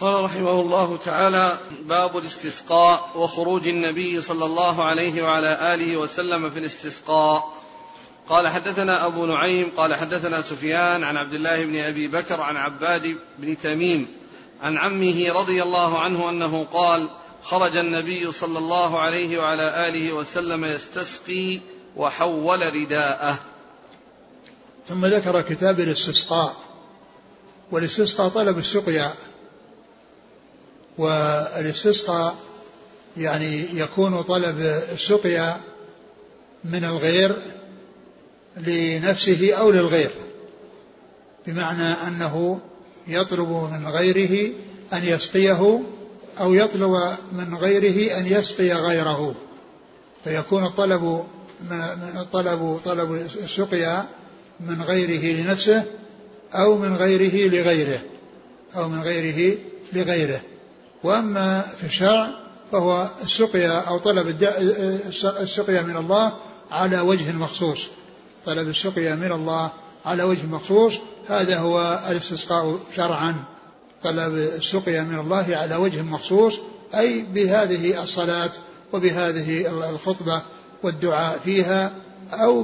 قال رحمه الله تعالى باب الاستسقاء وخروج النبي صلى الله عليه وعلى آله وسلم في الاستسقاء. قال حدثنا أبو نعيم قال حدثنا سفيان عن عبد الله بن أبي بكر عن عباد بن تميم عن عمه رضي الله عنه أنه قال خرج النبي صلى الله عليه وعلى آله وسلم يستسقي وحول رداءه. ثم ذكر كتاب الاستسقاء. والاستسقاء طلب السقيا. والاستسقاء يعني يكون طلب السقيا من الغير لنفسه أو للغير بمعنى أنه يطلب من غيره أن يسقيه أو يطلب من غيره أن يسقي غيره. فيكون الطلب طلب طلب السقيا من غيره لنفسه أو من غيره لغيره أو من غيره لغيره. وأما في الشرع فهو السقيا أو طلب السقيا من الله على وجه مخصوص. طلب السقيا من الله على وجه مخصوص هذا هو الاستسقاء شرعا. طلب السقيا من الله على وجه مخصوص أي بهذه الصلاة وبهذه الخطبة والدعاء فيها أو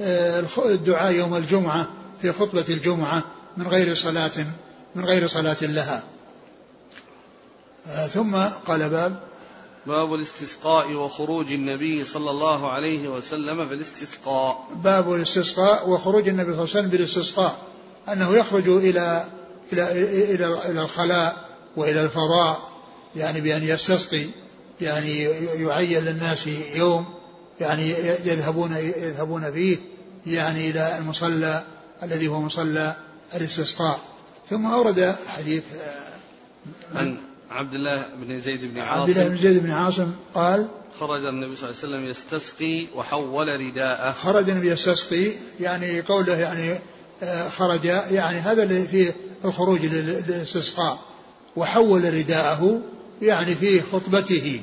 بالدعاء يوم الجمعة في خطبة الجمعة من غير صلاة من غير صلاة لها. ثم قال باب. باب الاستسقاء وخروج النبي صلى الله عليه وسلم في الاستسقاء. باب الاستسقاء وخروج النبي صلى الله عليه وسلم بالاستسقاء أنه يخرج إلى إلى إلى إلى الخلاء وإلى الفضاء يعني بأن يستسقي يعني يعين للناس يوم يعني يذهبون يذهبون فيه يعني إلى المصلى الذي هو مصلى الاستسقاء. ثم أورد حديث من عبد الله بن زيد بن عاصم. عبد الله بن زيد بن عاصم قال خرج النبي صلى الله عليه وسلم يستسقي وحول رداءه. خرج النبي يستسقي يعني قوله يعني آه، خرج يعني هذا اللي فيه الخروج للاستسقاء. وحول رداءه يعني في خطبته.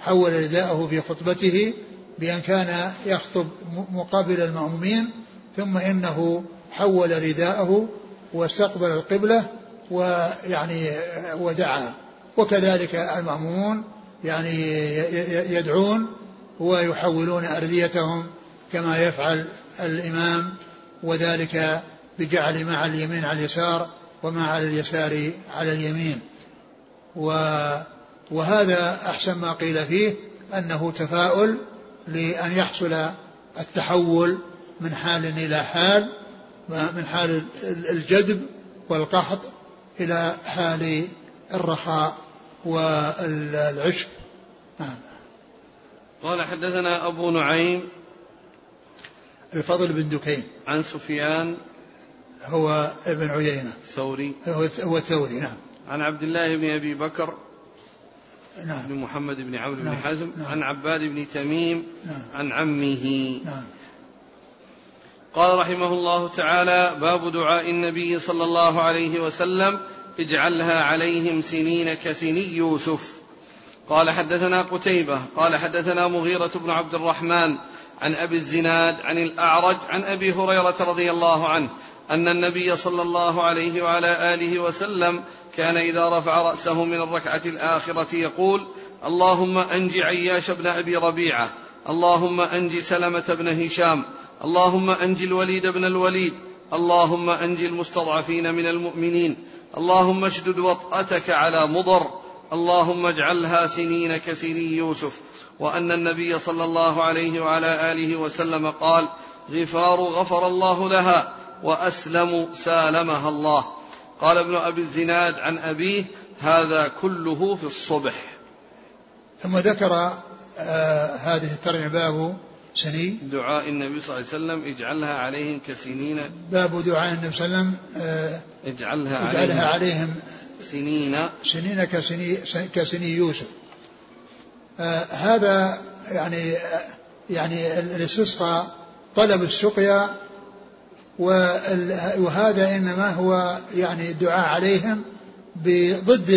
حول رداءه في خطبته بأن كان يخطب مقابل المأمومين ثم إنه حول رداءه واستقبل القبلة ويعني آه، ودعا. وكذلك المأمومون يعني يدعون ويحولون أرديتهم كما يفعل الإمام وذلك بجعل ما على اليمين على اليسار وما على اليسار على اليمين. وهذا أحسن ما قيل فيه أنه تفاؤل لأن يحصل التحول من حال إلى حال من حال الجدب والقحط إلى حال الرخاء. والعشق. نعم. قال حدثنا أبو نعيم الفضل بن دكين. عن سفيان هو ابن عيينة. الثوري هو الثوري نعم. عن عبد الله بن أبي بكر نعم. بن محمد بن عمرو نعم. بن حزم نعم. عن عباد بن تميم نعم. عن عمه. نعم. قال رحمه الله تعالى باب دعاء النبي صلى الله عليه وسلم اجعلها عليهم سنين كسني يوسف. قال حدثنا قتيبة قال حدثنا مغيرة بن عبد الرحمن عن أبي الزناد عن الأعرج عن أبي هريرة رضي الله عنه أن النبي صلى الله عليه وعلى آله وسلم كان إذا رفع رأسه من الركعة الآخرة يقول اللهم أنج عياش بن أبي ربيعة اللهم أنج سلمة بن هشام اللهم أنج الوليد بن الوليد اللهم أنج المستضعفين من المؤمنين اللهم اشدد وطأتك على مضر. اللهم اجعلها سنين كسني يوسف. وأن النبي صلى الله عليه وعلى آله وسلم قال غفار غفر الله لها وأسلم سالمها الله. قال ابن أبي الزناد عن أبيه هذا كله في الصبح. ثم ذكر آه هذه الترجمة باب سني دعاء النبي صلى الله عليه وسلم اجعلها عليهم كسنين. باب دعاء النبي صلى الله عليه وسلم آه اجعلها, اجعلها عليهم, سنين. سنين كسني كسني يوسف. آه هذا يعني آه يعني الاستسقاء طلب السقيا وهذا إنما هو يعني الدعاء عليهم بضد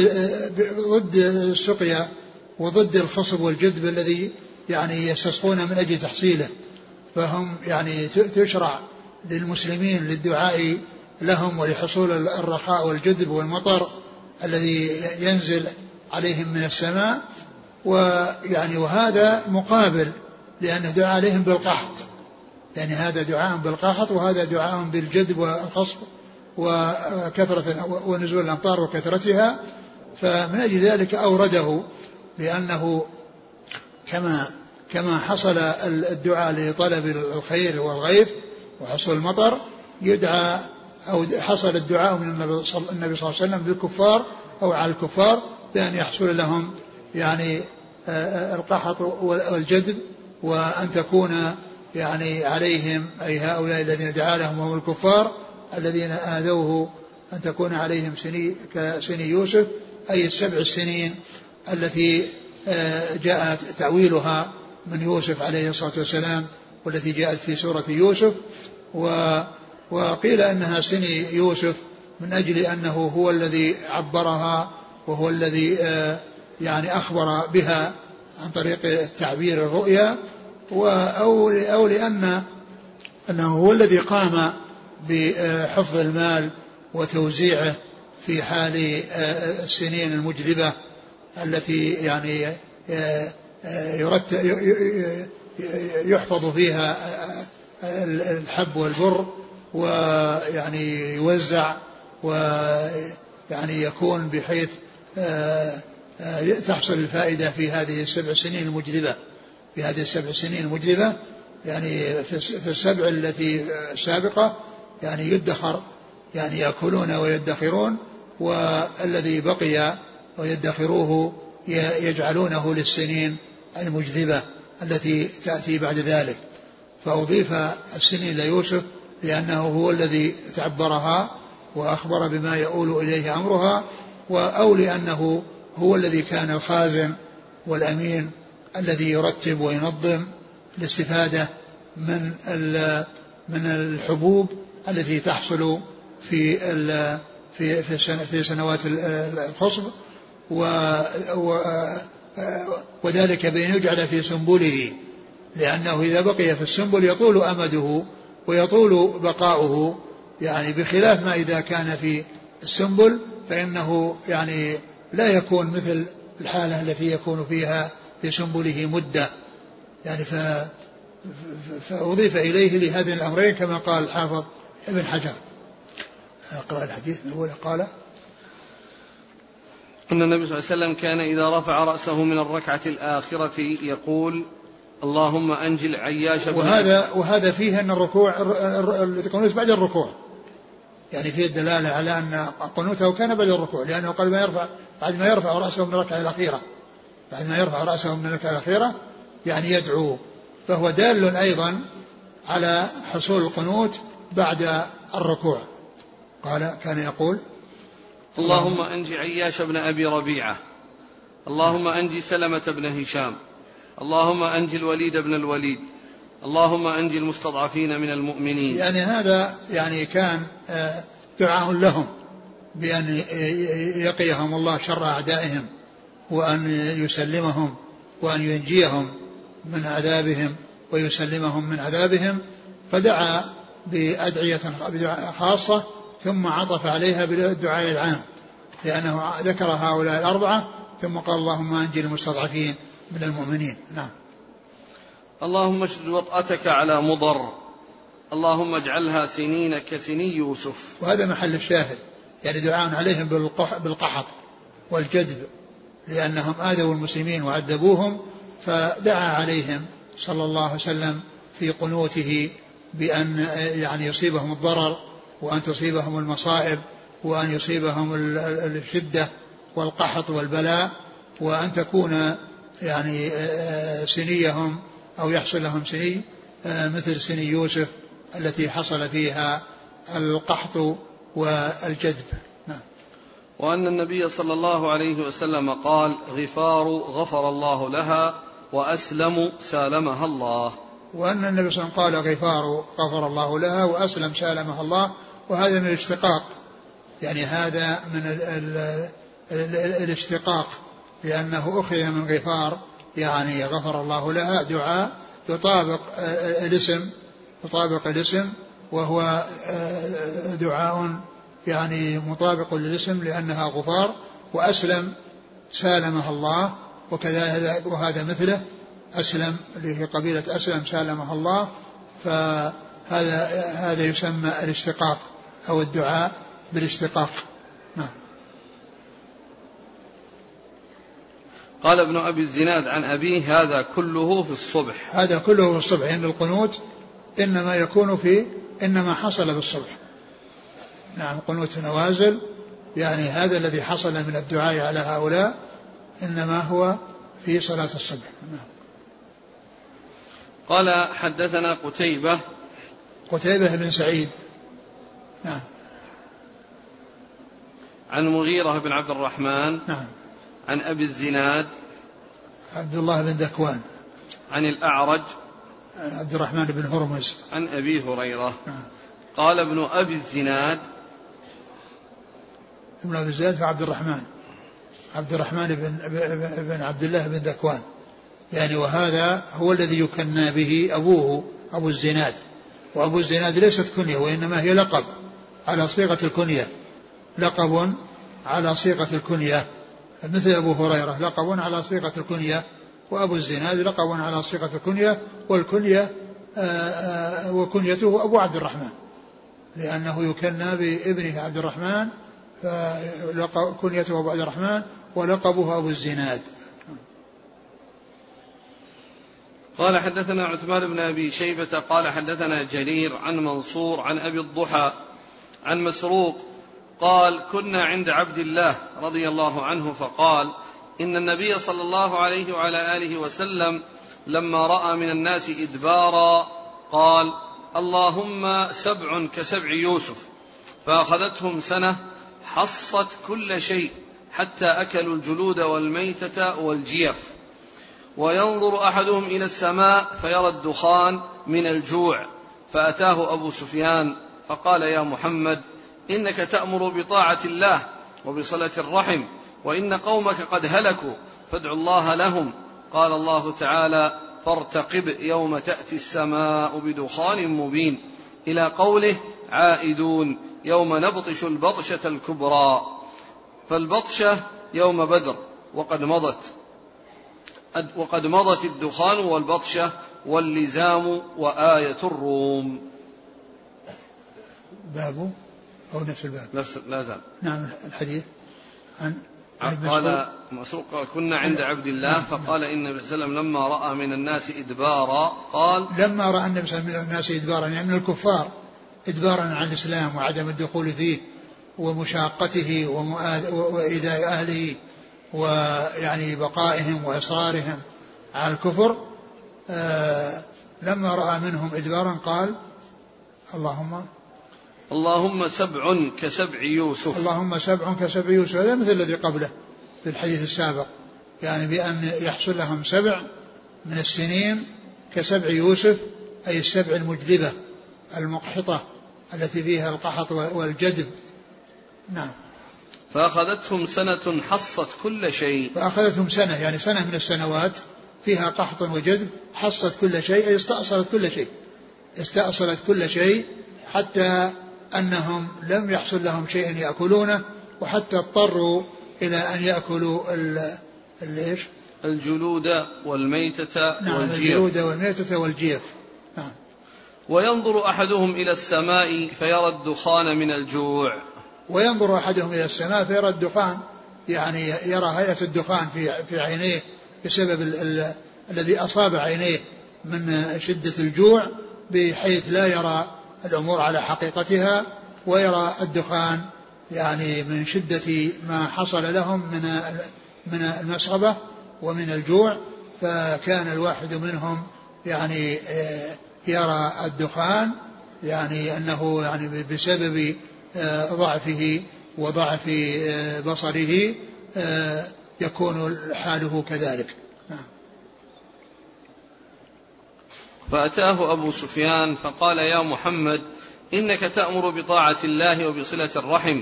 ضد السقيا وضد الخصب والجدب الذي يعني يستسقون من أجل تحصيله فهم يعني تشرع للمسلمين للدعاء لهم ولحصول الرخاء والجدب والمطر الذي ينزل عليهم من السماء ويعني وهذا مقابل لأنه دعا عليهم بالقحط. يعني هذا دعاء بالقحط وهذا دعاء بالجدب والقصب وكثرة ونزول الأمطار وكثرتها. فمن أجل ذلك أورده بأنه كما كما حصل الدعاء لطلب الخير والغيث وحصول المطر يدعى أو حصل الدعاء من النبي صلى الله عليه وسلم بالكفار أو على الكفار بأن يحصل لهم يعني آه، القحط والجدب وأن تكون يعني عليهم أي هؤلاء الذين دعا لهم وهم الكفار الذين آذوه أن تكون عليهم سني كسني يوسف أي السبع السنين التي آه، جاءت تعويلها من يوسف عليه الصلاة والسلام والتي جاءت في سورة يوسف و وقيل أنها سني يوسف من أجل أنه هو الذي عبرها وهو الذي آه، يعني أخبر بها عن طريق التعبير الرؤيا أو لأن أنه هو الذي قام بحفظ المال وتوزيعه في حال آه، السنين المجذبة التي يعني آه، يحفظ فيها الحب والبر ويعني يوزع ويعني يكون بحيث آه، آه، تحصل الفائدة في هذه السبع سنين المجذبة في هذه السبع سنين المجذبة يعني في السبع التي السابقة يعني يدخر يعني يأكلون ويدخرون والذي بقي ويدخروه يجعلونه للسنين المجذبة التي تأتي بعد ذلك. فأضيف السنين ليوسف لأنه هو الذي تعبرها وأخبر بما يؤول إليه أمرها أو لأنه هو الذي كان الخازن والأمين الذي يرتب وينظم الاستفادة من من الحبوب التي تحصل في في في سنوات الخصب وذلك بأن يجعل في سنبله لأنه إذا بقي في السنبل يطول أمده ويطول بقاؤه يعني بخلاف ما إذا كان في السنبل فإنه يعني لا يكون مثل الحالة التي يكون فيها في سنبله مدة. يعني ف فأضيف إليه لهذين الأمرين كما قال الحافظ ابن حجر. أقرأ الحديث الأول قال أن النبي صلى الله عليه وسلم كان إذا رفع رأسه من الركعة الآخرة يقول اللهم أنجل عياش وهذا وهذا فيه أن الركوع القنوت بعد الركوع. يعني فيه الدلالة على أن قنوته كان بعد الركوع لأنه قال ما يرفع بعد ما يرفع رأسه من الركعة الأخيرة. بعد ما يرفع رأسه من الركعة الأخيرة يعني يدعو. فهو دال أيضا على حصول القنوت بعد الركوع. قال كان يقول اللهم أنجي عياش بن أبي ربيعة. اللهم أنجي سلمة بن هشام. اللهم أنجي الوليد بن الوليد. اللهم أنجي المستضعفين من المؤمنين. يعني هذا يعني كان آه، دعاء لهم بأن يقيهم الله شر أعدائهم وأن يسلمهم وأن ينجيهم من عذابهم ويسلمهم من عذابهم. فدعا بأدعية خاصة ثم عطف عليها بالدعاء العام لأنه ذكر هؤلاء الأربعة ثم قال اللهم أنجي المستضعفين من المؤمنين. نعم. اللهم اشدد وطأتك على مضر اللهم اجعلها سنين كسني يوسف. وهذا محل الشاهد يعني دعاء عليهم بالقحط والجدب لأنهم آذوا المسلمين وعذبوهم فدعا عليهم صلى الله عليه وسلم في قنوته بأن يعني يصيبهم الضرر وأن تصيبهم المصائب وأن يصيبهم الشدة والقحط والبلاء وأن تكون يعني آه، سنيهم أو يحصل لهم سني آه، مثل سني يوسف التي حصل فيها القحط والجذب. نعم. وأن النبي صلى الله عليه وسلم قال غفار غفر الله لها وأسلم سالمها الله. وأن النبي صلى الله عليه وسلم قال غفار غفر الله لها وأسلم سالمها الله. وهذا من الاشتقاق. يعني هذا من ال ال ال الاشتقاق لأنه أخذ من غفار يعني غفر الله لها دعاء يطابق الاسم يطابق الاسم وهو دعاء يعني مطابق للاسم لأنها غفار وأسلم سالمها الله وكذا وهذا مثله أسلم هي قبيلة أسلم سالمها الله فهذا هذا يسمى الاشتقاق. أو الدعاء بالاشتقاق. نعم. قال ابن أبي الزناد عن أبيه هذا كله في الصبح. هذا كله في الصبح يعني القنوت إنما يكون في إنما حصل في الصبح نعم قنوت نوازل يعني هذا الذي حصل من الدعاء على هؤلاء إنما هو في صلاة الصبح. نعم. قال حدثنا قتيبة. قتيبة بن سعيد. نعم. عن مغيرة بن عبد الرحمن نعم. عن أبي الزناد عبد الله بن ذكوان عن الأعرج عبد الرحمن بن هرمز. عن أبي هريرة. نعم. قال ابن أبي الزناد ابن أبي الزناد عبد الرحمن. عبد الرحمن بن, بن عبد الله بن ذكوان يعني وهذا هو الذي يكنى به أبوه أبو الزناد. وأبو الزناد ليست كنية وإنما هي لقب. على صيغة الكنية. لقب على صيغة الكنية. مثل أبو هريرة لقب على صيغة الكنية. وأبو الزناد لقب على صيغة الكنية. والكنية آه، آه، وكنيته أبو عبد الرحمن. لأنه يكنى بابنه عبد الرحمن فكنيته أبو عبد الرحمن ولقبه أبو الزناد. قال حدثنا عثمان بن أبي شيبة قال حدثنا جرير عن منصور عن أبي الضحى عن مسروق قال كنا عند عبد الله رضي الله عنه فقال إن النبي صلى الله عليه وعلى آله وسلم لما رأى من الناس إدبارا قال اللهم سبع كسبع يوسف فأخذتهم سنة حصت كل شيء حتى أكلوا الجلود والميتة والجيف. وينظر أحدهم إلى السماء فيرى الدخان من الجوع فأتاه أبو سفيان فقال يا محمد إنك تأمر بطاعة الله وبصلة الرحم وإن قومك قد هلكوا فادع الله لهم. قال الله تعالى فارتقب يوم تأتي السماء بدخان مبين. إلى قوله عائدون يوم نبطش البطشة الكبرى. فالبطشة يوم بدر وقد مضت. وقد مضت الدخان والبطشة واللزام وآية الروم. باب أو نفس الباب؟ نفس لا زال. نعم الحديث عن قال مسروق كنا عند عبد الله نعم. فقال إن النبي صلى الله عليه وسلم لما رأى من الناس إدبارا قال لما رأى النبي صلى الله عليه وسلم من الناس إدبارا يعني من الكفار إدبارا عن الإسلام وعدم الدخول فيه ومشاقته وإيذاء أهله ويعني بقائهم وإصرارهم على الكفر آه لما رأى منهم إدبارا قال اللهم اللهم سبع كسبع يوسف. اللهم سبع كسبع يوسف. هذا مثل الذي قبله في الحديث السابق. يعني بأن يحصل لهم سبع من السنين كسبع يوسف أي السبع المجذبة المقحطة التي فيها القحط والجدب نعم. فأخذتهم سنة حصت كل شيء. فأخذتهم سنة يعني سنة من السنوات فيها قحط وجذب حصت كل شيء أي استأصلت كل شيء. استأصلت كل شيء حتى أنهم لم يحصل لهم شيء يأكلونه وحتى اضطروا إلى أن يأكلوا إيش؟ الجلود والميتة نعم والجيف. الجلود والميتة والجيف. نعم. وينظر أحدهم إلى السماء فيرى الدخان من الجوع. وينظر أحدهم إلى السماء فيرى الدخان يعني يرى هيئة الدخان في في عينيه بسبب ال ال الذي أصاب عينيه من شدة الجوع بحيث لا يرى الأمور على حقيقتها ويرى الدخان يعني من شدة ما حصل لهم من من المسغبه ومن الجوع فكان الواحد منهم يعني آه، يرى الدخان يعني أنه يعني بسبب آه، ضعفه وضعف آه، بصره يكون حاله كذلك. فأتاه أبو سفيان فقال يا محمد إنك تأمر بطاعة الله وبصلة الرحم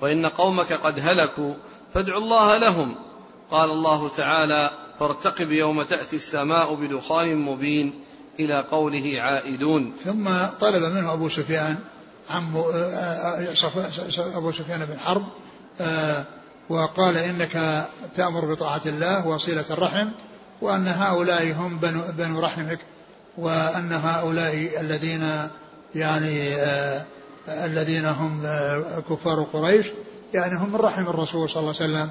وإن قومك قد هلكوا فادع الله لهم. قال الله تعالى فارتقب يوم تأتي السماء بدخان مبين إلى قوله عائدون. ثم طلب منه أبو سفيان عم أبو سفيان بن حرب وقال إنك تأمر بطاعة الله وصلة الرحم وأن هؤلاء هم بنو, بنو رحمك. وأن هؤلاء الذين يعني آه الذين هم آه كفار قريش يعني هم من رحم الرسول صلى الله عليه وسلم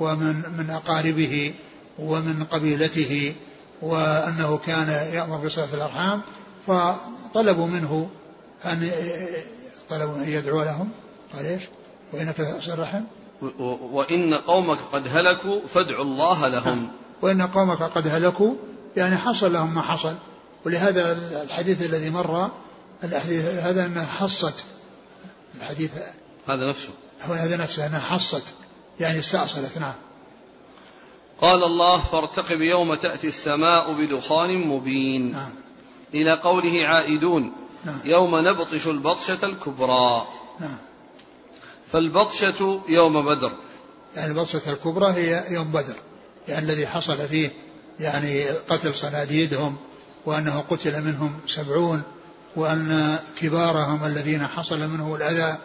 ومن من أقاربه ومن قبيلته وأنه كان يأمر بصلة الأرحام فطلبوا منه أن طلبوا أن يدعو لهم قال إيش وإنك الرحم وإن قومك قد هلكوا فادعوا الله لهم. وإن قومك قد هلكوا يعني حصل لهم ما حصل. ولهذا الحديث الذي مر الحديث هذا أنها حصت. الحديث هذا نفسه. هو هذا نفسه أنها حصت. يعني استأصلت نعم. قال الله فارتقب يوم تأتي السماء بدخان مبين. نعم. إلى قوله عائدون نعم. يوم نبطش البطشة الكبرى. نعم. فالبطشة يوم بدر. يعني البطشة الكبرى هي يوم بدر. يعني الذي حصل فيه يعني قتل صناديدهم وأنه قتل منهم سبعون وأن كبارهم الذين حصل منهم الأذى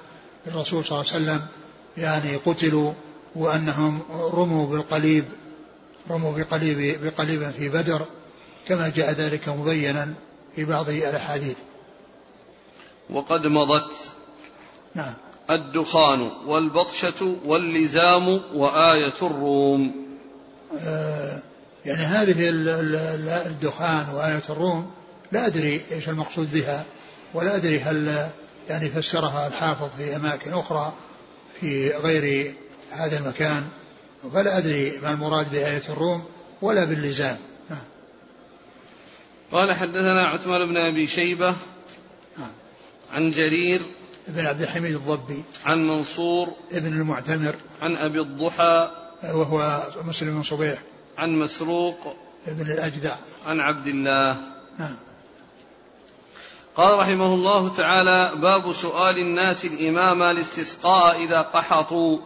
الرسول صلى الله عليه وسلم يعني قتلوا وأنهم رموا بالقليب رموا بقليب بقليب في بدر كما جاء ذلك مبينا في بعض الأحاديث. وقد مضت نعم. الدخان والبطشة واللزام وآية الروم. آه يعني هذه الدخان وآية الروم لا أدري إيش المقصود بها ولا أدري هل يعني فسرها الحافظ في أماكن أخرى في غير هذا المكان فلا أدري ما المراد بآية الروم ولا باللزام نعم. قال حدثنا عثمان بن أبي شيبة نعم. عن جرير بن عبد الحميد الضبي عن منصور ابن المعتمر عن أبي الضحى وهو مسلم بن صبيح عن مسروق ابن الأجدع. عن عبد الله. نعم. قال رحمه الله تعالى باب سؤال الناس الإمام الاستسقاء إذا قحطوا.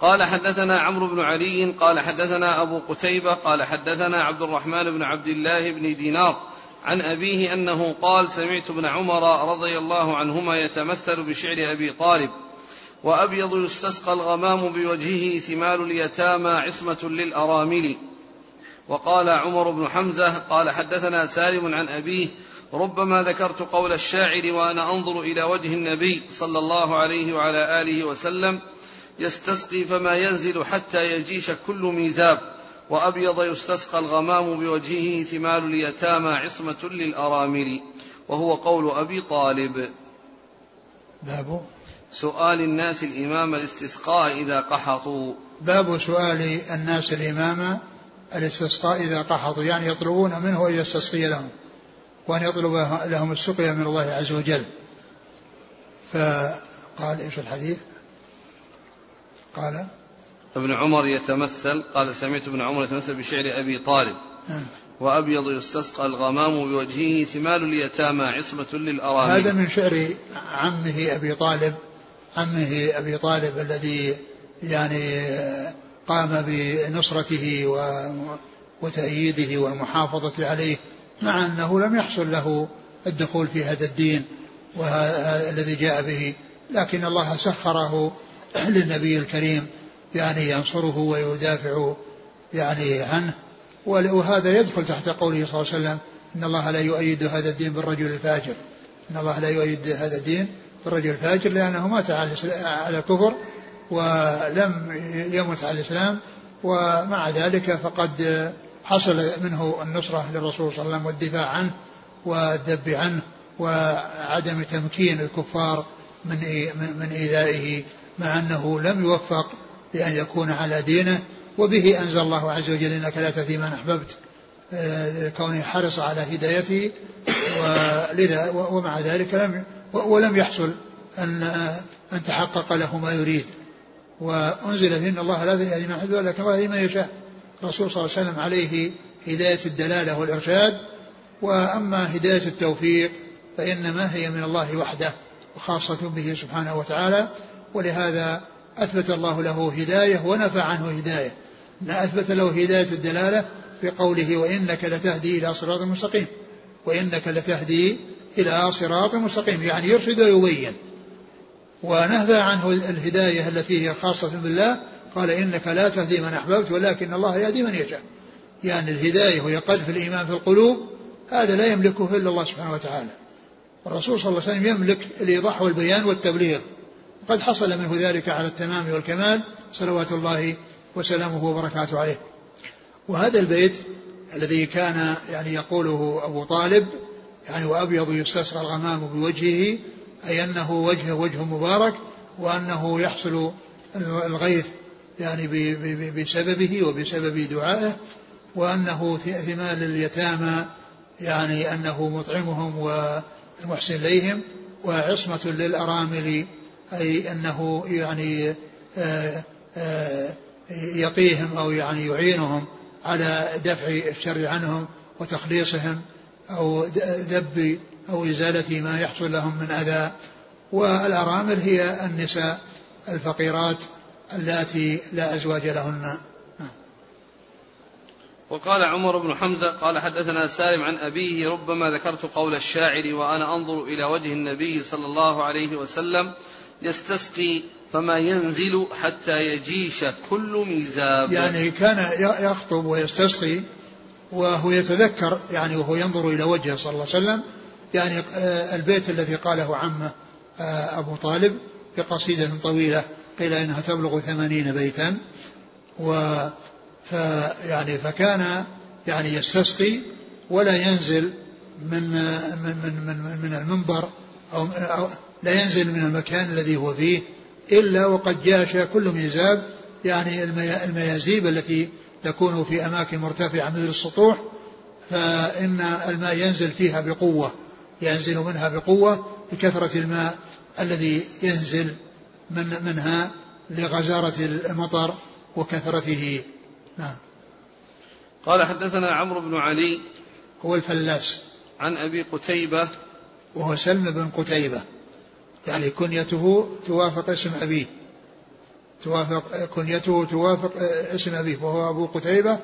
قال حدثنا عمرو بن علي قال حدثنا أبو قتيبة قال حدثنا عبد الرحمن بن عبد الله بن دينار عن أبيه أنه قال سمعت ابن عمر رضي الله عنهما يتمثل بشعر أبي طالب. وأبيض يستسقى الغمام بوجهه ثمال اليتامى عصمة للأرامل. وقال عمر بن حمزة قال حدثنا سالم عن أبيه ربما ذكرت قول الشاعر وأنا أنظر إلى وجه النبي صلى الله عليه وعلى آله وسلم يستسقي فما ينزل حتى يجيش كل ميزاب. وأبيض يستسقى الغمام بوجهه ثمال اليتامى عصمة للأرامل. وهو قول أبي طالب. باب سؤال الناس الإمام الاستسقاء إذا قحطوا. باب سؤال الناس الإمام الاستسقاء إذا قحطوا يعني يطلبون منه أن يستسقي لهم وأن يطلب لهم السقيا من الله عز وجل. فقال إيش الحديث؟ قال ابن عمر يتمثل قال سمعت ابن عمر يتمثل بشعر أبي طالب. نعم. وأبيض يستسقى الغمام بوجهه ثمال اليتامى عصمة للأرامل. هذا من شعر عمه أبي طالب عمه أبي طالب الذي يعني قام بنصرته وتأييده والمحافظة عليه مع أنه لم يحصل له الدخول في هذا الدين الذي جاء به. لكن الله سخره للنبي الكريم يعني ينصره ويدافع يعني عنه. وهذا يدخل تحت قوله صلى الله عليه وسلم إن الله لا يؤيد هذا الدين بالرجل الفاجر. إن الله لا يؤيد هذا الدين بالرجل الفاجر لأنه مات على الكفر ولم يمت على الإسلام ومع ذلك فقد حصل منه النصرة للرسول صلى الله عليه وسلم والدفاع عنه والذب عنه وعدم تمكين الكفار من من إيذائه مع أنه لم يوفق بأن يكون على دينه وبه أنزل الله عز وجل إنك لا تهدي من أحببت آه، كونه حرص على هدايته ولذا ومع ذلك لم ولم يحصل أن أن تحقق له ما يريد. وأنزل في أن الله لا يهدي من أحببت ولكن الله من يشاء. الرسول صلى الله عليه وسلم عليه هداية الدلالة والإرشاد. وأما هداية التوفيق فإنما هي من الله وحده وخاصة به سبحانه وتعالى. ولهذا أثبت الله له هداية ونفى عنه هداية. لا أثبت له هداية الدلالة في قوله وإنك لتهدي إلى صراط مستقيم. وإنك لتهدي إلى صراط مستقيم يعني يرشد ويبين. ونهى عنه الهداية التي هي خاصة بالله قال إنك لا تهدي من أحببت ولكن الله يهدي من يشاء. يعني الهداية وهي قذف الإيمان في القلوب هذا لا يملكه إلا الله سبحانه وتعالى. الرسول صلى الله عليه وسلم يملك الإيضاح والبيان والتبليغ. وقد حصل منه ذلك على التمام والكمال صلوات الله وسلامه وبركاته عليه. وهذا البيت الذي كان يعني يقوله أبو طالب يعني وأبيض يستسقى الغمام بوجهه أي أنه وجهه وجه مبارك وأنه يحصل الغيث يعني بسببه وبسبب دعائه وأنه ثمال اليتامى يعني أنه مطعمهم والمحسن إليهم وعصمة للأرامل أي أنه يعني آه، آه، يقيهم أو يعني يعينهم على دفع الشر عنهم وتخليصهم. أو ذب أو إزالة ما يحصل لهم من أذى. والأرامل هي النساء الفقيرات اللاتي لا أزواج لهن. وقال عمر بن حمزة قال حدثنا سالم عن أبيه ربما ذكرت قول الشاعر وأنا أنظر إلى وجه النبي صلى الله عليه وسلم يستسقي فما ينزل حتى يجيش كل ميزاب. يعني كان يخطب ويستسقي وهو يتذكر يعني وهو ينظر إلى وجهه صلى الله عليه وسلم يعني آه، البيت الذي قاله عمه آه، أبو طالب بقصيدة طويلة قيل إنها تبلغ ثمانين بيتا و فيعني فكان يعني يستسقي ولا ينزل من من من من, من المنبر أو, أو لا ينزل من المكان الذي هو فيه إلا وقد جاش كل ميزاب يعني الميازيب التي تكون في أماكن مرتفعة مثل السطوح فإن الماء ينزل فيها بقوة ينزل منها بقوة بكثرة الماء الذي ينزل من منها لغزارة المطر وكثرته. نعم. قال حدثنا عمرو بن علي هو الفلاس. عن أبي قتيبة. وهو سلم بن قتيبة. يعني كنيته توافق اسم أبيه. توافق كنيته توافق اسم أبيه وهو أبو قتيبة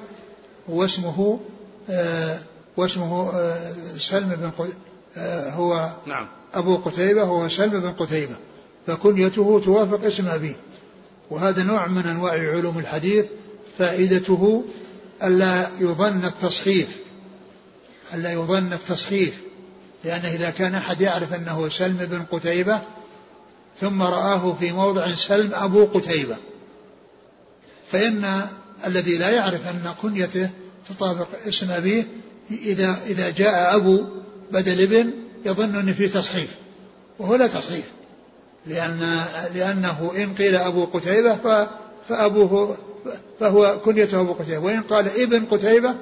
واسمه آه واسمه آه سلم بن آه هو نعم. أبو قتيبة هو سلم بن قتيبة. فكنيته توافق اسم أبيه. وهذا نوع من أنواع علوم الحديث فائدته ألا يظن التصحيف ألا يظن التصحيف. لأنه إذا كان أحد يعرف أنه سلم بن قتيبة ثم رآه في موضع سلم أبو قتيبة. فإن الذي لا يعرف أن كنيته تطابق اسم أبيه إذا إذا جاء أبو بدل ابن يظن أن في تصحيف وهو لا تصحيف. لأن لأنه إن قيل أبو قتيبة فأبوه فهو كنيته أبو قتيبة وإن قال ابن قتيبة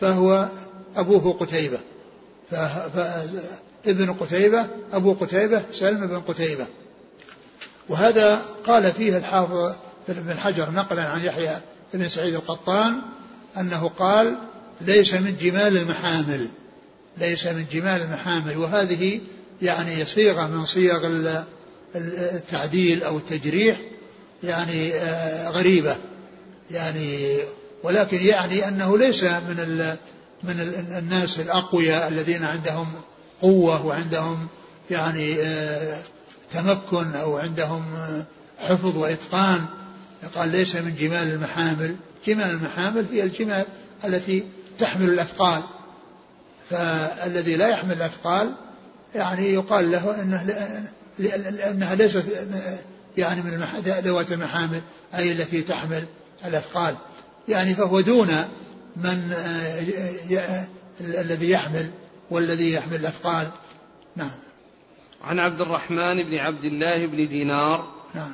فهو أبوه قتيبة. فابن قتيبة أبو قتيبة سلم بن قتيبة. وهذا قال فيه الحافظ بن حجر نقلا عن يحيى بن سعيد القطان أنه قال ليس من جمال المحامل ليس من جمال المحامل. وهذه يعني صيغة من صيغ التعديل أو التجريح يعني آه، غريبة. يعني ولكن يعني أنه ليس من من الناس الأقوياء الذين عندهم قوة وعندهم يعني آه، تمكن أو عندهم حفظ وإتقان قال ليس من جمال المحامل. جمال المحامل هي الجمال التي تحمل الأثقال. فالذي لا يحمل الأثقال يعني يقال له إنه لأنها ليست يعني من ذوات المحامل أي التي تحمل الأثقال. يعني فهو دون من الذي يحمل والذي يحمل الأثقال. نعم. عن عبد الرحمن بن عبد الله بن دينار نعم.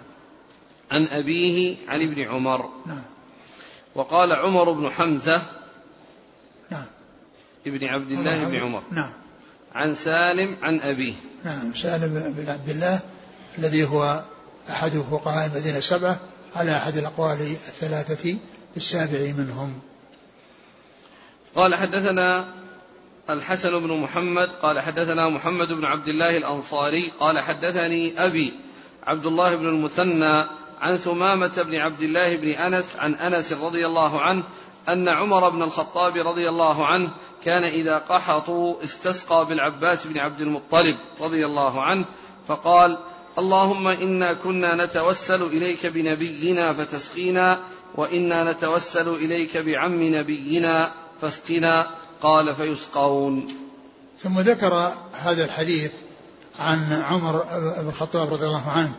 عن أبيه عن ابن عمر. نعم. وقال عمر بن حمزة نعم. ابن عبد الله بن عمر. نعم. عن سالم عن أبيه. نعم. سالم بن عبد الله الذي هو أحد فقهاء المدينة السبعة على أحد الأقوال الثلاثة السابع منهم. قال حدثنا الحسن بن محمد قال حدثنا محمد بن عبد الله الأنصاري قال حدثني أبي عبد الله بن المثنى عن ثمامة بن عبد الله بن أنس عن أنس رضي الله عنه أن عمر بن الخطاب رضي الله عنه كان إذا قحطوا استسقى بالعباس بن عبد المطلب رضي الله عنه فقال اللهم إنا كنا نتوسل إليك بنبينا فتسقينا وإنا نتوسل إليك بعم نبينا فاسقنا قال فيسقون. ثم ذكر هذا الحديث عن عمر بن الخطاب رضي الله عنه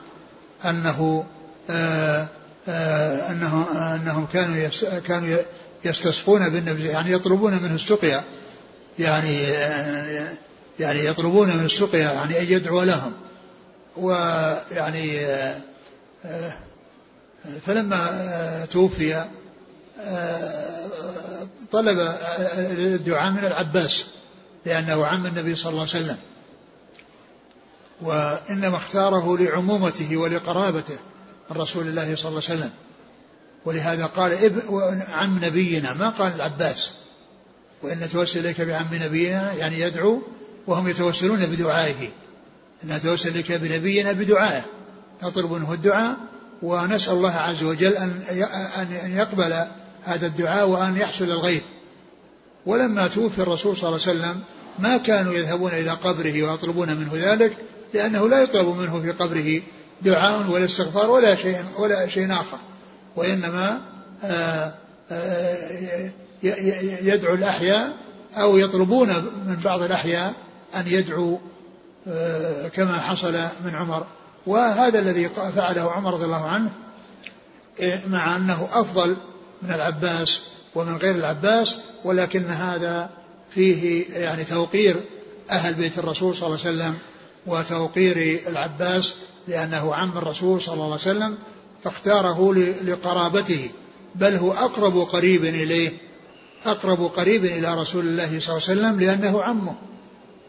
أنه آآ آآ أنه أنهم كانوا كانوا يستسقون بالنبي يعني يطلبون منه السقيا يعني يعني يطلبون من السقيا يعني أن يدعو لهم. ويعني فلما توفي طلب الدعاء من العباس لأنه عم النبي صلى الله عليه وسلم. وإنما اختاره لعمومته ولقرابته من رسول الله صلى الله عليه وسلم. ولهذا قال عم نبينا ما قال العباس. وإن نتوسل إليك بعم نبينا يعني يدعو وهم يتوسلون بدعائه. إن نتوسل إليك بنبينا بدعائه. نطلب منه الدعاء ونسأل الله عز وجل أن أن يقبل هذا الدعاء وأن يحصل الغيث ولما توفي الرسول صلى الله عليه وسلم ما كانوا يذهبون إلى قبره ويطلبون منه ذلك لأنه لا يطلب منه في قبره دعاء ولا استغفار ولا شيء ولا شيء آخر. وإنما آه، آه، يدعو الأحياء أو يطلبون من بعض الأحياء أن يدعو آه، كما حصل من عمر. وهذا الذي فعله عمر رضي الله عنه مع أنه أفضل من العباس ومن غير العباس ولكن هذا فيه يعني توقير أهل بيت الرسول صلى الله عليه وسلم وتوقير العباس لأنه عم الرسول صلى الله عليه وسلم فاختاره لقرابته بل هو أقرب قريب إليه أقرب قريب إلى رسول الله صلى الله عليه وسلم لأنه عمه.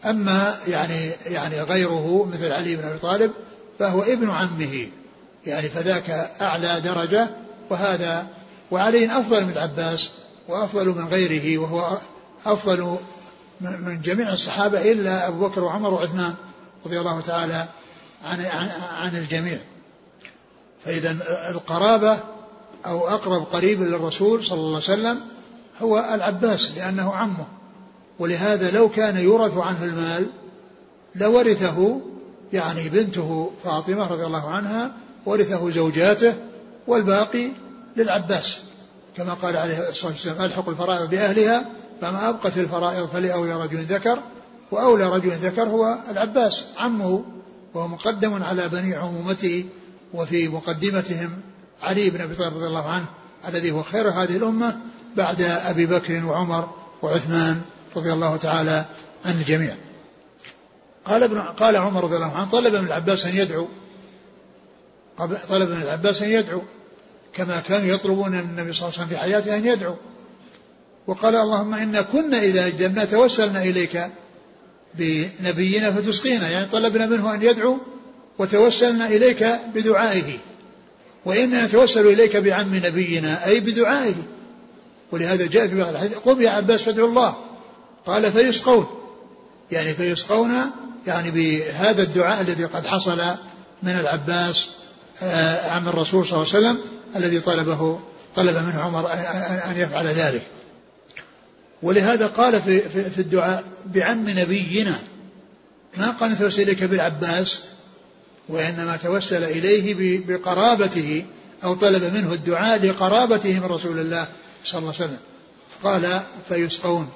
أما يعني يعني غيره مثل علي بن أبي طالب فهو ابن عمه يعني فذاك أعلى درجة وهذا وعلي أفضل من العباس وأفضل من غيره وهو أفضل من جميع الصحابة إلا أبو بكر وعمر وعثمان رضي الله تعالى عن, عن, عن الجميع. فإذا القرابة أو أقرب قريب للرسول صلى الله عليه وسلم هو العباس لأنه عمه. ولهذا لو كان يورث عنه المال لورثه يعني بنته فاطمة رضي الله عنها ورثه زوجاته والباقي للعباس كما قال عليه الصلاة والسلام ألحق الفرائض بأهلها فما أبقت الفرائض فلأولى رجل ذكر وأولى رجل ذكر هو العباس عمه وهو مقدم على بني عمومته وفي مقدمتهم علي بن أبي طالب رضي الله عنه الذي هو خير هذه الأمة بعد أبي بكر وعمر وعثمان رضي الله تعالى عن الجميع. قال ابن قال عمر رضي الله عنه طلب من العباس أن يدعو طلب من العباس أن يدعو كما كانوا يطلبون من النبي صلى الله عليه وسلم في حياته أن يدعو. وقال اللهم إنا كنا إذا أجدبنا توسلنا إليك بنبينا فتسقينا يعني طلبنا منه أن يدعو وتوسلنا إليك بدعائه. وإنا نتوسل إليك بعم نبينا أي بدعائه. ولهذا جاء في بعض الحديث قم يا عباس فادعو الله. قال فيسقون. يعني فيسقون يعني بهذا الدعاء الذي قد حصل من العباس آه، عم الرسول صلى الله عليه وسلم. الذي طلبه طلب منه عمر أن يفعل ذلك. ولهذا قال في, في, الدعاء بعم نبينا ما قال نتوسل إليك بالعباس وإنما توسل إليه بقرابته أو طلب منه الدعاء لقرابته من رسول الله صلى الله عليه وسلم. قال فيسقون.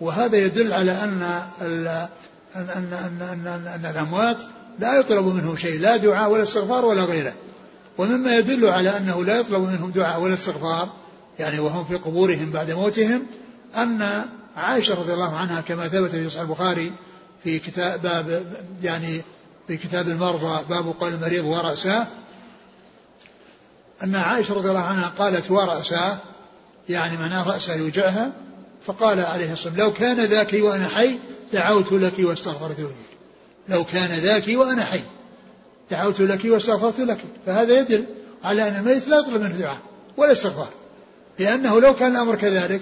وهذا يدل على أن أن أن, أن, أن, أن الأموات لا يطلب منهم شيء لا دعاء ولا استغفار ولا غيره. ومما يدل على أنه لا يطلب منهم دعاء ولا استغفار يعني وهم في قبورهم بعد موتهم أن عائشة رضي الله عنها كما ثبت في صحيح البخاري في كتاب باب يعني في كتاب المرضى باب قول المريض ورأساه أن عائشة رضي الله عنها قالت ورأساه يعني معناه رأسه يوجعها فقال عليه الصلاة والسلام لو كان ذاك وأنا حي دعوت لك واستغفرت لك لو كان ذاك وأنا حي. دعوت لك واستغفرت لك. فهذا يدل على أن الميت لا يطلب منه دعاء ولا استغفار. لأنه لو كان الأمر كذلك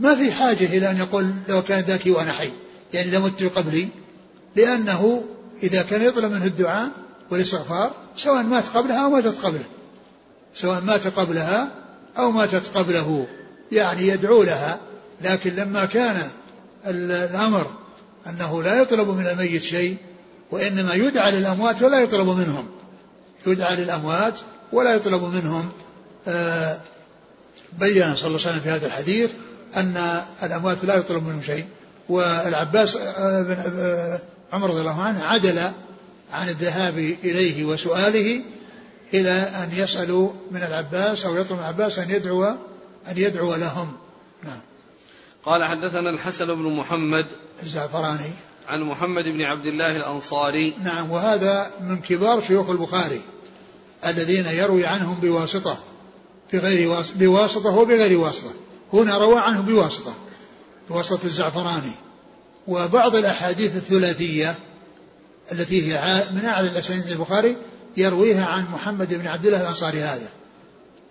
ما في حاجة إلى أن يقول لو كان ذاك وأنا حي. يعني لمت قبلي. لأنه إذا كان يطلب منه الدعاء والاستغفار سواء مات قبلها أو ماتت قبله. سواء مات قبلها أو ماتت قبله. يعني يدعو لها. لكن لما كان الأمر أنه لا يطلب من الميت شيء وإنما يدعى للأموات ولا يطلب منهم. يدعى للأموات ولا يطلب منهم. آه، بين صلى الله عليه وسلم في هذا الحديث أن الأموات لا يطلب منهم شيء. والعباس آه، بن آه، عمر رضي الله عنه عدل عن الذهاب إليه وسؤاله إلى أن يسألوا من العباس أو يطلب من العباس أن يدعو أن يدعو لهم. نعم. قال حدثنا الحسن بن محمد الزعفراني. عن محمد بن عبد الله الأنصاري. نعم وهذا من كبار شيوخ البخاري الذين يروي عنهم بواسطة بغير واسطة بواسطة وبغير واسطة. هنا روى عنه بواسطة بواسطة الزعفراني. وبعض الأحاديث الثلاثية التي هي من أعلى الأسانيد البخاري يرويها عن محمد بن عبد الله الأنصاري هذا.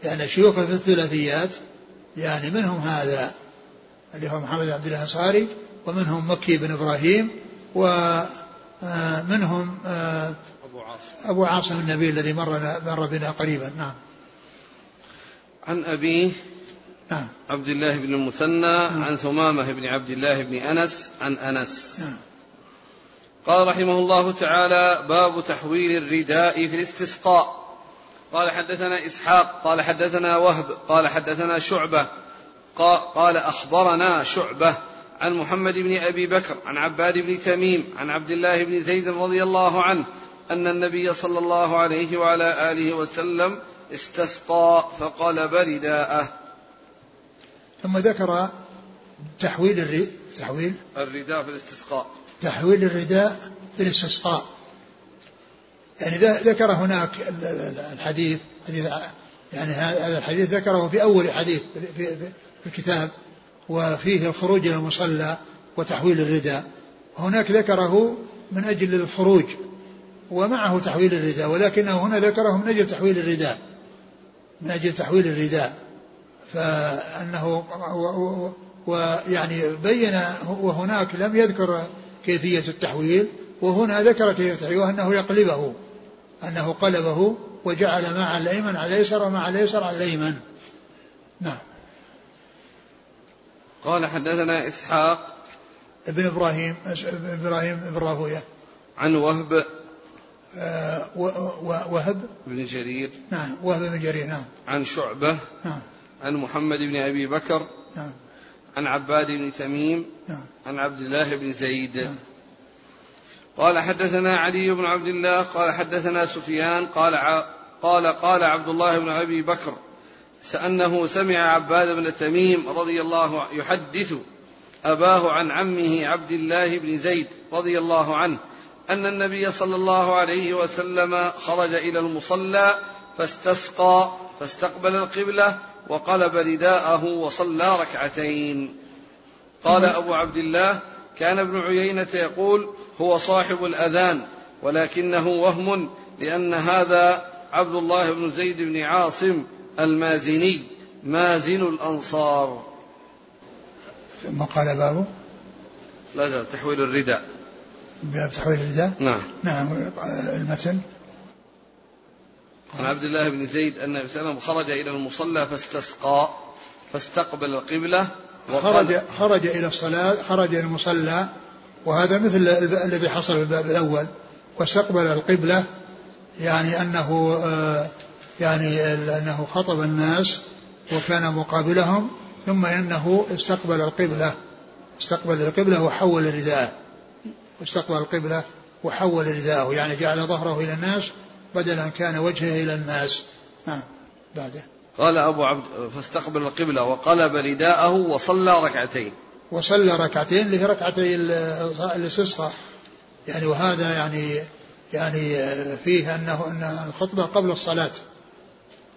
يعني شيوخه في الثلاثيات يعني منهم هذا اللي هو محمد بن عبد الله الأنصاري ومنهم مكي بن إبراهيم ومنهم آه، أبو عاصم. أبو عاصم النبي الذي مر مر بنا قريبا. نعم. عن أبيه نعم. عبد الله بن المثنى نعم. عن ثمامة بن عبد الله بن أنس عن أنس. نعم. قال رحمه الله تعالى باب تحويل الرداء في الاستسقاء. قال حدثنا إسحاق قال حدثنا وهب قال حدثنا شعبة قال أخبرنا شعبة عن محمد بن أبي بكر عن عباد بن تميم عن عبد الله بن زيد رضي الله عنه أن النبي صلى الله عليه وعلى آله وسلم استسقى فقلب رداءه. ثم ذكر تحويل الري... تحويل الرداء في الاستسقاء. تحويل الرداء في الاستسقاء. يعني ذكر هناك الحديث حديث يعني هذا الحديث ذكره في أول حديث في, في الكتاب. وفيه الخروج إلى المصلى وتحويل الرداء. هناك ذكره من أجل الخروج ومعه تحويل الرداء ولكنه هنا ذكره من أجل تحويل الرداء من أجل تحويل الرداء. فأنه ويعني بين وهناك لم يذكر كيفية التحويل وهنا ذكر كيفية التحويل وأنه يقلبه أنه قلبه وجعل مع الأيمن على الأيسر ومع الأيسر على الأيمن. نعم. قال حدثنا إسحاق ابن إبراهيم إبراهيم بن راهوية. عن وهب. آه وهب؟ بن جرير. نعم وهب بن جرير نعم. عن شعبة. نعم. عن محمد بن أبي بكر. نعم. عن عباد بن تميم. نعم. عن عبد الله بن زيد. نعم. قال حدثنا علي بن عبد الله قال حدثنا سفيان قال قال قال عبد الله بن أبي بكر. أنه سمع عباد بن تميم رضي الله يحدث أباه عن عمه عبد الله بن زيد رضي الله عنه أن النبي صلى الله عليه وسلم خرج إلى المصلى فاستسقى فاستقبل القبلة وقلب رداءه وصلى ركعتين. قال أبو عبد الله كان ابن عيينة يقول هو صاحب الأذان ولكنه وهم لأن هذا عبد الله بن زيد بن عاصم المازني مازن الأنصار. ثم قال بابه؟ لا زال تحويل الرداء. باب تحويل الرداء؟ نعم. نعم المتن. عن عبد الله بن زيد أن النبي صلى الله عليه وسلم خرج إلى المصلى فاستسقى فاستقبل القبلة خرج خرج إلى الصلاة خرج إلى المصلى وهذا مثل الذي حصل في الباب الأول. واستقبل القبلة يعني أنه آه يعني أنه خطب الناس وكان مقابلهم ثم إنه استقبل القبلة استقبل القبلة وحول رداءه. استقبل القبلة وحول رداءه يعني جعل ظهره إلى الناس بدل أن كان وجهه إلى الناس. نعم بعده. قال أبو عبد فاستقبل القبلة وقلب رداءه وصلى ركعتين. وصلى ركعتين اللي هي ركعتي الاستسقاء يعني وهذا يعني يعني فيه أنه أن الخطبة قبل الصلاة.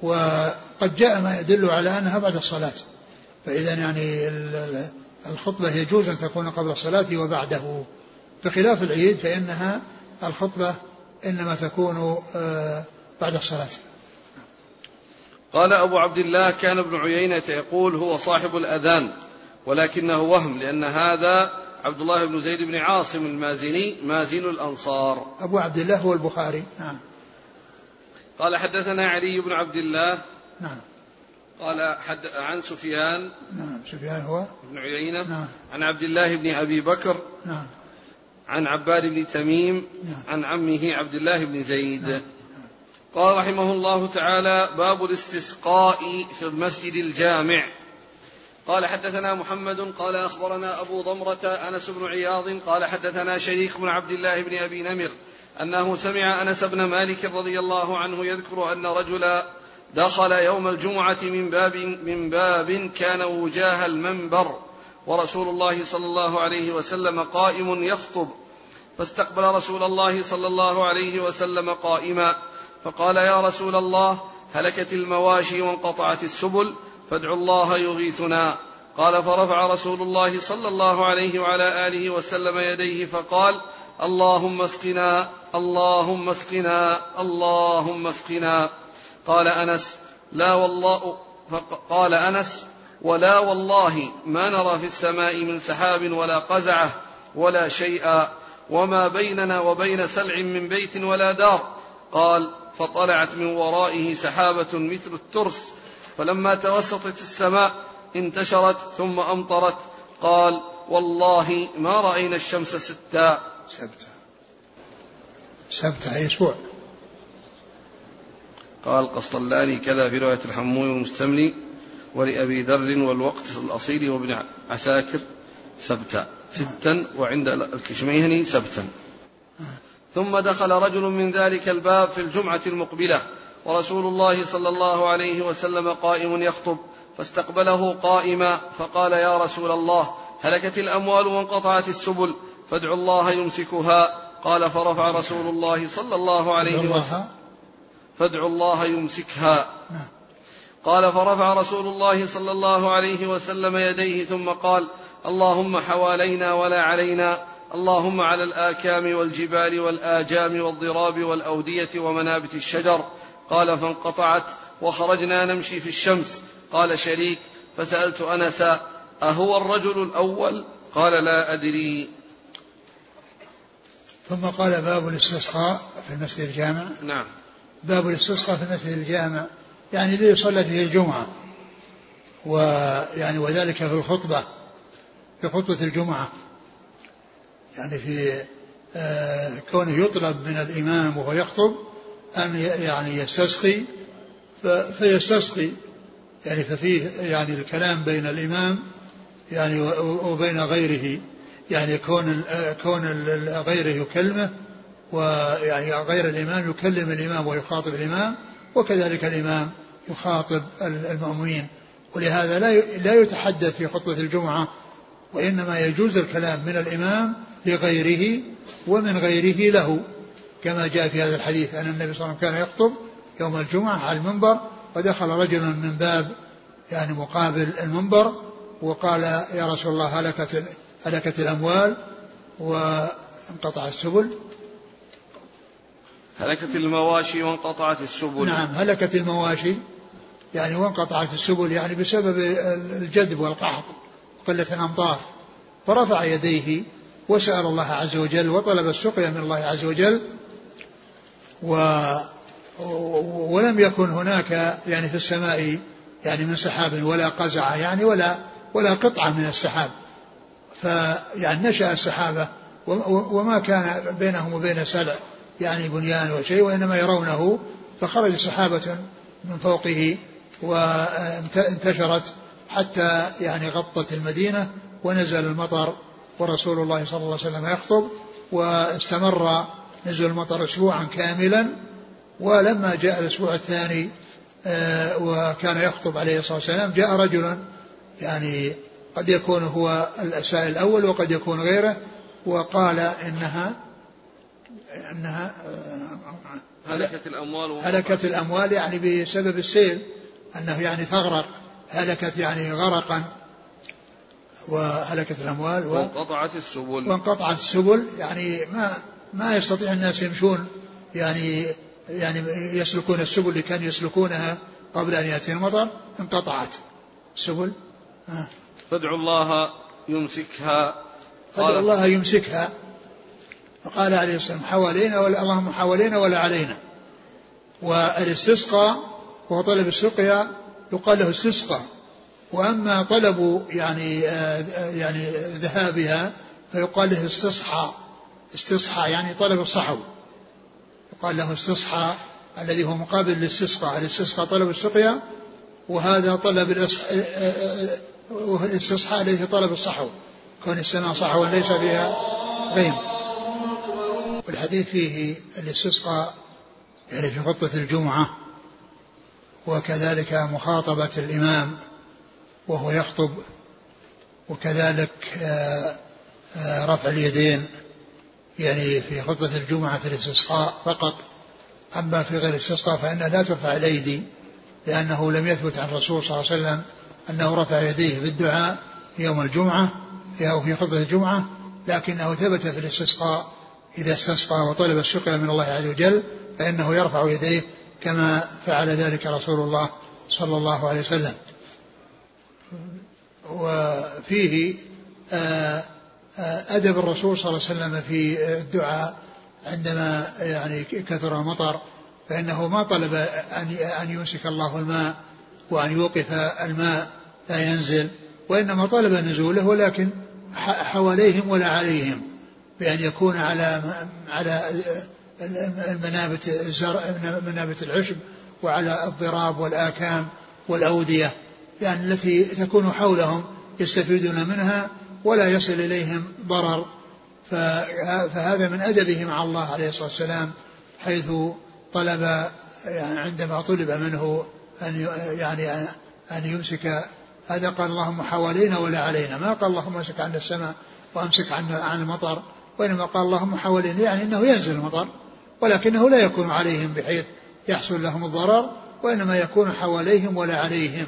وقد جاء ما يدل على أنها بعد الصلاة. فإذا يعني الخطبة يجوز أن تكون قبل الصلاة وبعده. بخلاف العيد فإنها الخطبة إنما تكون آه، بعد الصلاة. قال أبو عبد الله كان ابن عيينة يقول هو صاحب الأذان ولكنه وهم لأن هذا عبد الله بن زيد بن عاصم المازني مازن الأنصار. أبو عبد الله هو البخاري. نعم. قال حدثنا علي بن عبد الله. نعم. قال حد عن سفيان. نعم سفيان هو. ابن عيينة. نعم. عن عبد الله بن أبي بكر. نعم. عن عباد بن تميم. نعم. عن عمه عبد الله بن زيد. نعم. قال رحمه الله تعالى باب الاستسقاء في المسجد الجامع. قال حدثنا محمد. قال أخبرنا أبو ضمرة أنس بن عياض. قال حدثنا شريك بن عبد الله بن أبي نمر. أنه سمع أنس بن مالك رضي الله عنه يذكر أن رجلا دخل يوم الجمعة من باب من باب كان وجاه المنبر ورسول الله صلى الله عليه وسلم قائم يخطب. فاستقبل رسول الله صلى الله عليه وسلم قائما فقال يا رسول الله هلكت المواشي وانقطعت السبل فادعوا الله يغيثنا. قال فرفع رسول الله صلى الله عليه وعلى آله وسلم يديه فقال اللهم اسقنا اللهم اسقنا اللهم اسقنا. قال أنس لا والله قال أنس ولا والله ما نرى في السماء من سحاب ولا قزعة ولا شيئا وما بيننا وبين سلع من بيت ولا دار. قال فطلعت من ورائه سحابة مثل الترس فلما توسطت السماء انتشرت ثم أمطرت. قال والله ما رأينا الشمس ستا. سبتا أي أسبوع. قال قسطلاني كذا في رواية الحموي والمستملي ولأبي ذر والوقت الأصيل وابن عساكر سبتا. ستا وعند الكشميهني سبتا. ثم دخل رجل من ذلك الباب في الجمعة المقبلة ورسول الله صلى الله عليه وسلم قائم يخطب فاستقبله قائما فقال يا رسول الله هلكت الأموال وانقطعت السبل فادعوا الله يمسكها. قال فرفع رسول الله صلى الله عليه وسلم. فادعوا الله يمسكها. قال فرفع رسول الله صلى الله عليه وسلم يديه ثم قال اللهم حوالينا ولا علينا. اللهم على الآكام والجبال والآجام والضراب والأودية ومنابت الشجر. قال فانقطعت وخرجنا نمشي في الشمس. قال شريك. فسألت أنسا أهو الرجل الأول؟ قال لا أدري. ثم قال باب الاستسقاء في المسجد الجامع. نعم. باب الاستسقاء في المسجد الجامع يعني ليصلى فيه الجمعة. ويعني وذلك في الخطبة في خطبة الجمعة. يعني في آه كونه يطلب من الإمام وهو يخطب أن يعني يستسقي فيستسقي. يعني ففيه يعني الكلام بين الإمام يعني وبين غيره. يعني كون كون غيره يكلمه ويعني غير الإمام يكلم الإمام ويخاطب الإمام وكذلك الإمام يخاطب المأمومين. ولهذا لا لا يتحدث في خطبة الجمعة وإنما يجوز الكلام من الإمام لغيره ومن غيره له. كما جاء في هذا الحديث أن النبي صلى الله عليه وسلم كان يخطب يوم الجمعة على المنبر ودخل رجل من باب يعني مقابل المنبر وقال يا رسول الله هلكت هلكت الأموال وانقطع السبل. هلكت المواشي وانقطعت السبل. نعم هلكت المواشي يعني وانقطعت السبل يعني بسبب الجذب والقحط وقلة الأمطار. فرفع يديه وسأل الله عز وجل وطلب السقيا من الله عز وجل و ولم يكن هناك يعني في السماء يعني من سحاب ولا قزعة يعني ولا ولا قطعة من السحاب. فيعني نشأ السحابة وما كان بينهم وبين سلع يعني بنيان وشيء وإنما يرونه فخرج سحابة من فوقه وانتشرت حتى يعني غطت المدينة ونزل المطر ورسول الله صلى الله عليه وسلم يخطب واستمر نزل المطر أسبوعا كاملا. ولما جاء الأسبوع الثاني آه، وكان يخطب عليه الصلاة والسلام جاء رجل يعني قد يكون هو السائل الأول وقد يكون غيره وقال إنها إنها آه، هلكت الأموال هلكت الأموال يعني بسبب السيل أنه يعني تغرق هلكت يعني غرقا وهلكت الأموال و... وانقطعت السبل. وانقطعت السبل يعني ما ما يستطيع الناس يمشون يعني يعني يسلكون السبل اللي كانوا يسلكونها قبل أن يأتي المطر انقطعت السبل. آه. فادعوا الله يمسكها. فادعوا الله يمسكها. فقال عليه السلام حوالينا ولا اللهم حوالينا ولا علينا. والاستسقاء هو طلب السقيا يقال له استسقى وأما طلب يعني آه، يعني ذهابها فيقال له استصحى. استصحى يعني طلب الصحو. يقال له استصحى الذي هو مقابل للاستسقاء الاستسقاء طلب السقيا وهذا طلب الاستصحاء الذي طلب الصحو كون السماء صحوا ليس فيها غيم والحديث فيه الاستسقاء يعني في خطبة الجمعة وكذلك مخاطبة الإمام وهو يخطب وكذلك آه، آه، رفع اليدين يعني في خطبة الجمعة في الاستسقاء فقط. أما في غير الاستسقاء فإنها لا ترفع الأيدي لأنه لم يثبت عن الرسول صلى الله عليه وسلم أنه رفع يديه بالدعاء يوم الجمعة أو في خطبة الجمعة لكنه ثبت في الاستسقاء. إذا استسقى وطلب السقيا من الله عز وجل فإنه يرفع يديه كما فعل ذلك رسول الله صلى الله عليه وسلم. وفيه آه، آه، أدب الرسول صلى الله عليه وسلم في الدعاء عندما يعني كثر المطر فإنه ما طلب أن أن يمسك الله الماء وأن يوقف الماء لا ينزل وإنما طلب نزوله ولكن حواليهم ولا عليهم بأن يكون على على المنابت الزرع منابت العشب وعلى الضراب والآكام والأودية يعني التي تكون حولهم يستفيدون منها ولا يصل إليهم ضرر. فهذا من أدبه مع الله عليه الصلاة والسلام حيث طلب يعني عندما طلب منه أن يعني أن يمسك هذا قال اللهم حوالينا ولا علينا. ما قال اللهم امسك عن السماء وامسك عن عن المطر وإنما قال اللهم حوالينا يعني أنه ينزل المطر ولكنه لا يكون عليهم بحيث يحصل لهم الضرر وإنما يكون حواليهم ولا عليهم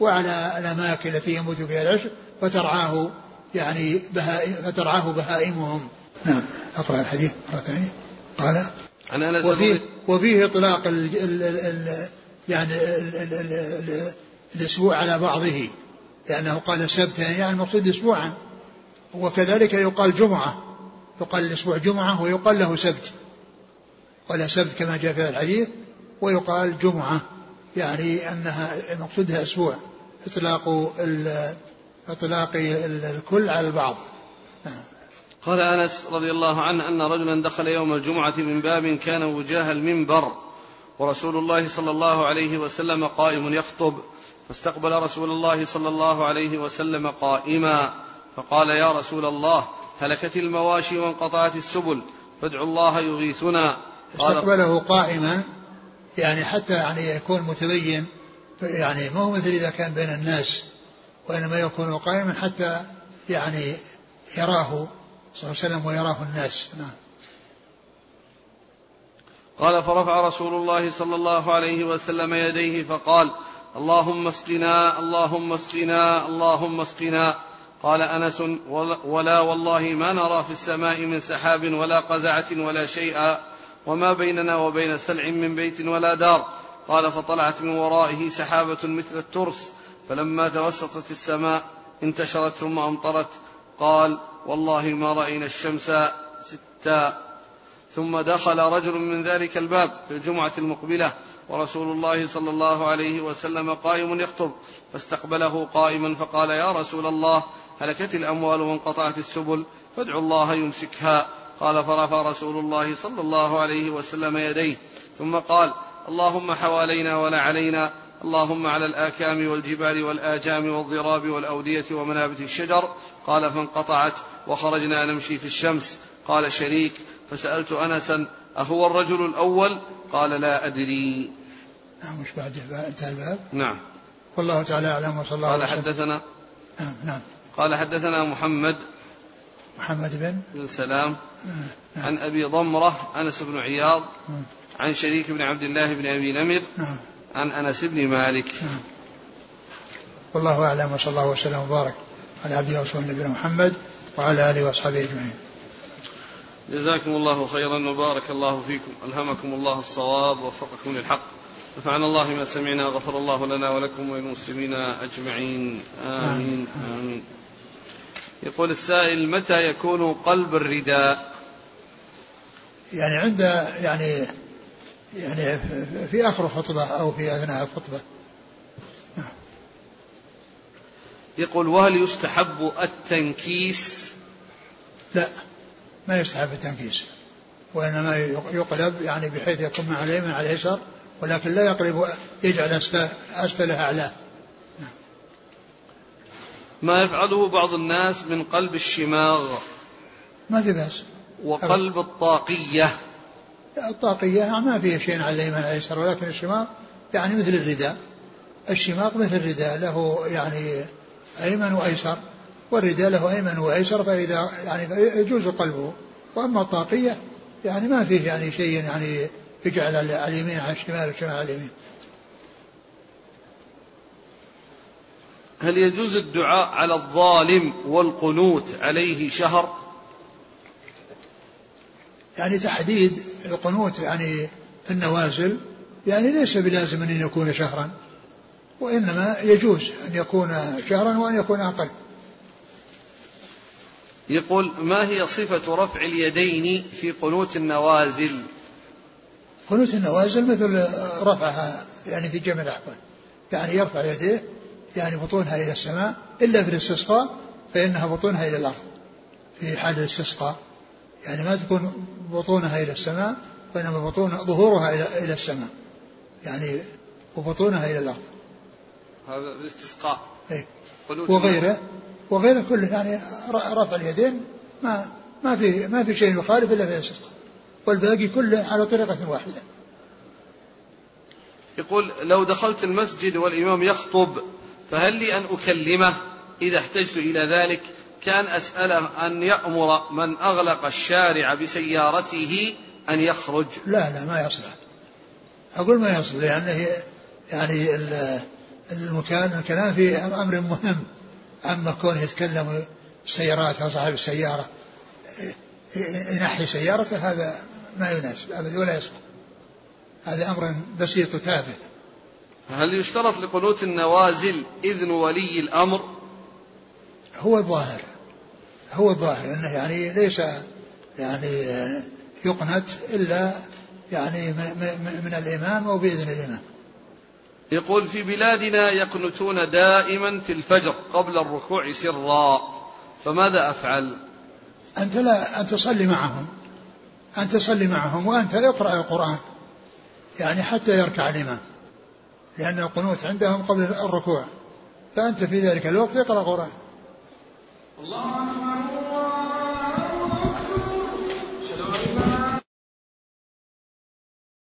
وعلى الأماكن التي يموت فيها العشب فترعاه يعني بهائم فترعاه بهائمهم. نعم. أقرأ الحديث مرة ثانية. قال عن أنس وفيه, وفيه إطلاق ال ال ال يعني ال ال ال ال الأسبوع على بعضه. لأنه قال سبتا يعني المقصود أسبوعا. وكذلك يقال جمعة. يقال الأسبوع جمعة ويقال له سبت. ولا سبت كما جاء في الحديث ويقال جمعة. يعني أنها مقصودها أسبوع. إطلاق إطلاق الكل على البعض. نعم. قال أنس رضي الله عنه أن رجلا دخل يوم الجمعة من باب كان وجاه المنبر. ورسول الله صلى الله عليه وسلم قائم يخطب فاستقبل رسول الله صلى الله عليه وسلم قائما فقال يا رسول الله هلكت المواشي وانقطعت السبل فادعوا الله يغيثنا. استقبله قائما يعني حتى يعني يكون متبين يعني ما هو مثل إذا كان بين الناس وإنما يكون قائما حتى يعني يراه صلى الله عليه وسلم ويراه الناس. نعم. قال فرفع رسول الله صلى الله عليه وسلم يديه فقال اللهم اسقنا اللهم اسقنا اللهم اسقنا. قال أنس ولا والله ما نرى في السماء من سحاب ولا قزعة ولا شيئا وما بيننا وبين سلع من بيت ولا دار. قال فطلعت من ورائه سحابة مثل الترس فلما توسطت السماء انتشرت ثم أمطرت. قال والله ما رأينا الشمس ستا ثم دخل رجل من ذلك الباب في الجمعة المقبلة ورسول الله صلى الله عليه وسلم قائم يخطب فاستقبله قائما فقال يا رسول الله هلكت الأموال وانقطعت السبل فادعوا الله يمسكها. قال فرفع رسول الله صلى الله عليه وسلم يديه ثم قال اللهم حوالينا ولا علينا اللهم على الآكام والجبال والآجام والضراب والأودية ومنابت الشجر. قال فانقطعت وخرجنا نمشي في الشمس. قال شريك فسألت أنسا أهو الرجل الأول؟ قال لا أدري. نعم مش بعد انتهى الباب. نعم. والله تعالى أعلم وصلى الله قال حدثنا؟ نعم نعم. قال حدثنا محمد. محمد بن؟ بن سلام نعم. عن أبي ضمرة أنس بن عياض. نعم. عن شريك بن عبد الله بن أبي نمر. نعم. عن أنس بن مالك. نعم. والله أعلم وصلى الله وسلم وبارك على عبده ورسوله نبينا محمد وعلى آله وأصحابه أجمعين. جزاكم الله خيرا وبارك الله فيكم. ألهمكم الله الصواب ووفقكم للحق. نفعنا الله ما سمعنا غفر الله لنا ولكم وللمسلمين أجمعين. آمين آمين. يقول السائل متى يكون قلب الرداء؟ يعني عند يعني يعني في آخر الخطبة أو في أثناء الخطبة. يقول وهل يستحب التنكيس؟ لا. ما يستحب التنكيس وإنما يقلب يعني بحيث يكون مع اليمين على اليسار ولكن لا يقلب يجعل أسفل أسفلها أعلاه. ما يفعله بعض الناس من قلب الشماغ. ما في بأس. وقلب الطاقية. الطاقية ما فيها شيء على اليمين على اليسار ولكن الشماغ يعني مثل الرداء. الشماغ مثل الرداء له يعني أيمن وأيسر. والرداء له أيمن وأيسر فإذا يعني يجوز قلبه. وأما الطاقية يعني ما فيه يعني شيء يعني يجعل على اليمين على الشمال والشمال على اليمين. هل يجوز الدعاء على الظالم والقنوت عليه شهر؟ يعني تحديد القنوت يعني في النوازل يعني ليس بلازم أن يكون شهرا وإنما يجوز أن يكون شهرا وأن يكون أقل. يقول ما هي صفة رفع اليدين في قنوت النوازل؟ قنوت النوازل مثل رفعها يعني في جميع الأحوال. يعني يرفع يديه يعني بطونها إلى السماء إلا في الاستسقاء فإنها بطونها إلى الأرض. في حال الاستسقاء. يعني ما تكون بطونها إلى السماء وإنما بطون ظهورها إلى إلى السماء. يعني وبطونها إلى الأرض. هذا الاستسقاء. إيه؟ وغيره. وغيره كله يعني رفع اليدين ما ما في ما في شيء يخالف إلا في الاستسقاء والباقي كله على طريقة واحدة. يقول لو دخلت المسجد والإمام يخطب فهل لي أن أكلمه إذا احتجت إلى ذلك كان أسأله أن يأمر من أغلق الشارع بسيارته أن يخرج. لا لا ما يصلح. أقول ما يصلح لأنه يعني المكان الكلام في أمر مهم أما كونه يتكلم السيارات أو صاحب السيارة ينحي سيارته هذا ما يناسب أبدا ولا يصح هذا أمر بسيط تافه هل يشترط لقنوت النوازل إذن ولي الأمر؟ هو الظاهر. هو الظاهر أنه يعني ليس يعني يقنت إلا يعني من الإمام أو بإذن الإمام. يقول في بلادنا يقنتون دائما في الفجر قبل الركوع سرا فماذا أفعل؟ أنت لا أن تصلي معهم. أن تصلي معهم وأنت اقرأ القرآن. يعني حتى يركع الإمام. لأن القنوت عندهم قبل الركوع. فأنت في ذلك الوقت اقرأ القرآن. الله أكبر الله أكبر.